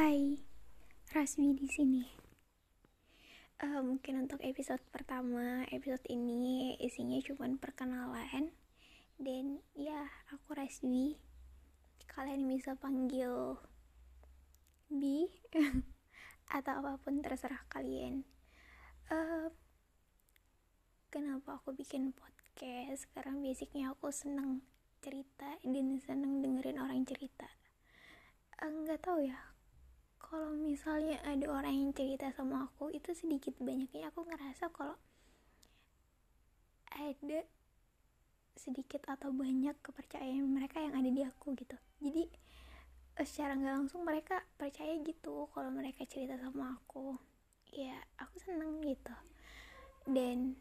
Hai, Rasmi di sini. Uh, mungkin untuk episode pertama, episode ini isinya cuma perkenalan dan ya aku Rasmi. Kalian bisa panggil Bi atau apa pun terserah kalian. Uh, kenapa aku bikin podcast? Sekarang basicnya aku seneng cerita dan seneng dengerin orang cerita. Enggak uh, tahu ya kalau misalnya ada orang yang cerita sama aku itu sedikit banyaknya aku ngerasa kalau ada sedikit atau banyak kepercayaan mereka yang ada di aku gitu. Jadi eh, secara nggak langsung mereka percaya gitu kalau mereka cerita sama aku. Ya aku seneng gitu. Dan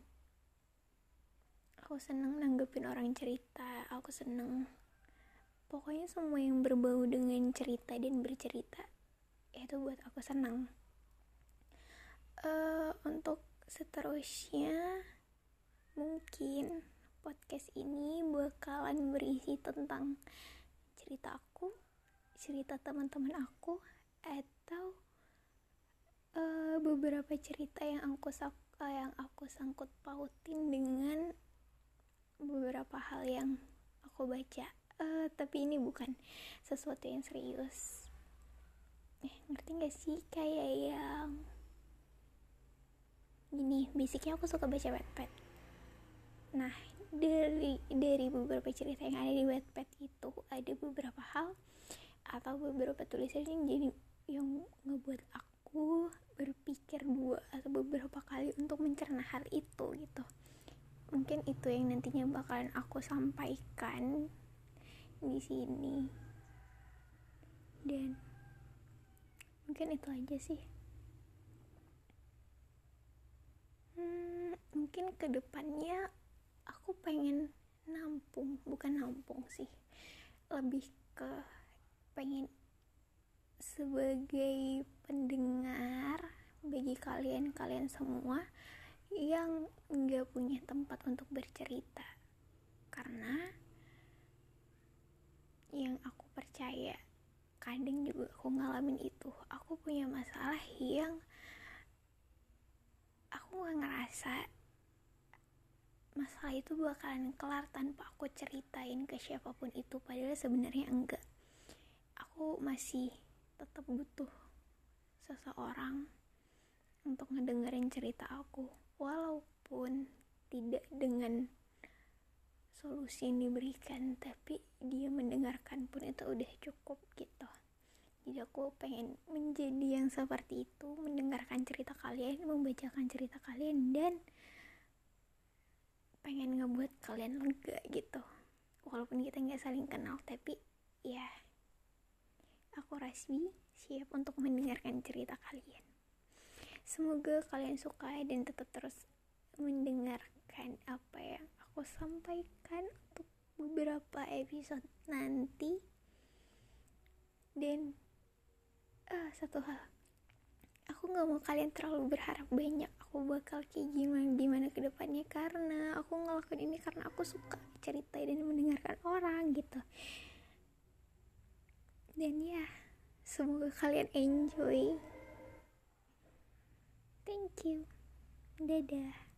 aku seneng nanggepin orang cerita aku seneng. Pokoknya semua yang berbau dengan cerita dan bercerita itu buat aku senang. Uh, untuk seterusnya mungkin podcast ini bakalan berisi tentang cerita aku cerita teman-teman aku atau uh, beberapa cerita yang aku uh, yang aku sangkut pautin dengan beberapa hal yang aku baca. Uh, tapi ini bukan sesuatu yang serius eh ngerti gak sih? Kayak yang gini basicnya aku suka baca wetpad nah dari dari beberapa cerita yang ada di wetpad itu ada beberapa hal atau beberapa tulisan yang jadi yang ngebuat aku berpikir dua atau beberapa kali untuk mencerna hal itu gitu. Mungkin itu yang nantinya bakalan aku sampaikan di sini. Dan mungkin itu aja sih. Hmm, mungkin ke depannya aku pengen nampung bukan nampung sih. Lebih ke pengen sebagai pendengar bagi kalian-kalian semua yang nggak punya tempat untuk bercerita. Karena yang aku percaya kadang juga aku ngalamin itu. Aku punya masalah yang aku gak ngerasa masalah itu bakalan kelar tanpa aku ceritain ke siapa pun itu. Padahal sebenarnya enggak. Aku masih tetap butuh seseorang untuk ngedengerin cerita aku. Walaupun tidak dengan solusi yang diberikan tapi dia mendengarkan pun itu udah cukup gitu. Jadi aku pengen menjadi yang seperti itu mendengarkan cerita kalian membacakan cerita kalian dan pengen ngebuat kalian lega gitu. Walaupun kita nggak saling kenal tapi ya aku Rasmi siap untuk mendengarkan cerita kalian. Semoga kalian suka dan tetap terus mendengarkan apa yang sampaikan untuk beberapa episode nanti. Dan uh, satu hal. Aku nggak mau kalian terlalu berharap banyak aku bakal kayak gimana gimana ke depannya karena aku ngelakuin ini karena aku suka cerita dan mendengarkan orang gitu. Dan ya semoga kalian enjoy. Thank you. Dadah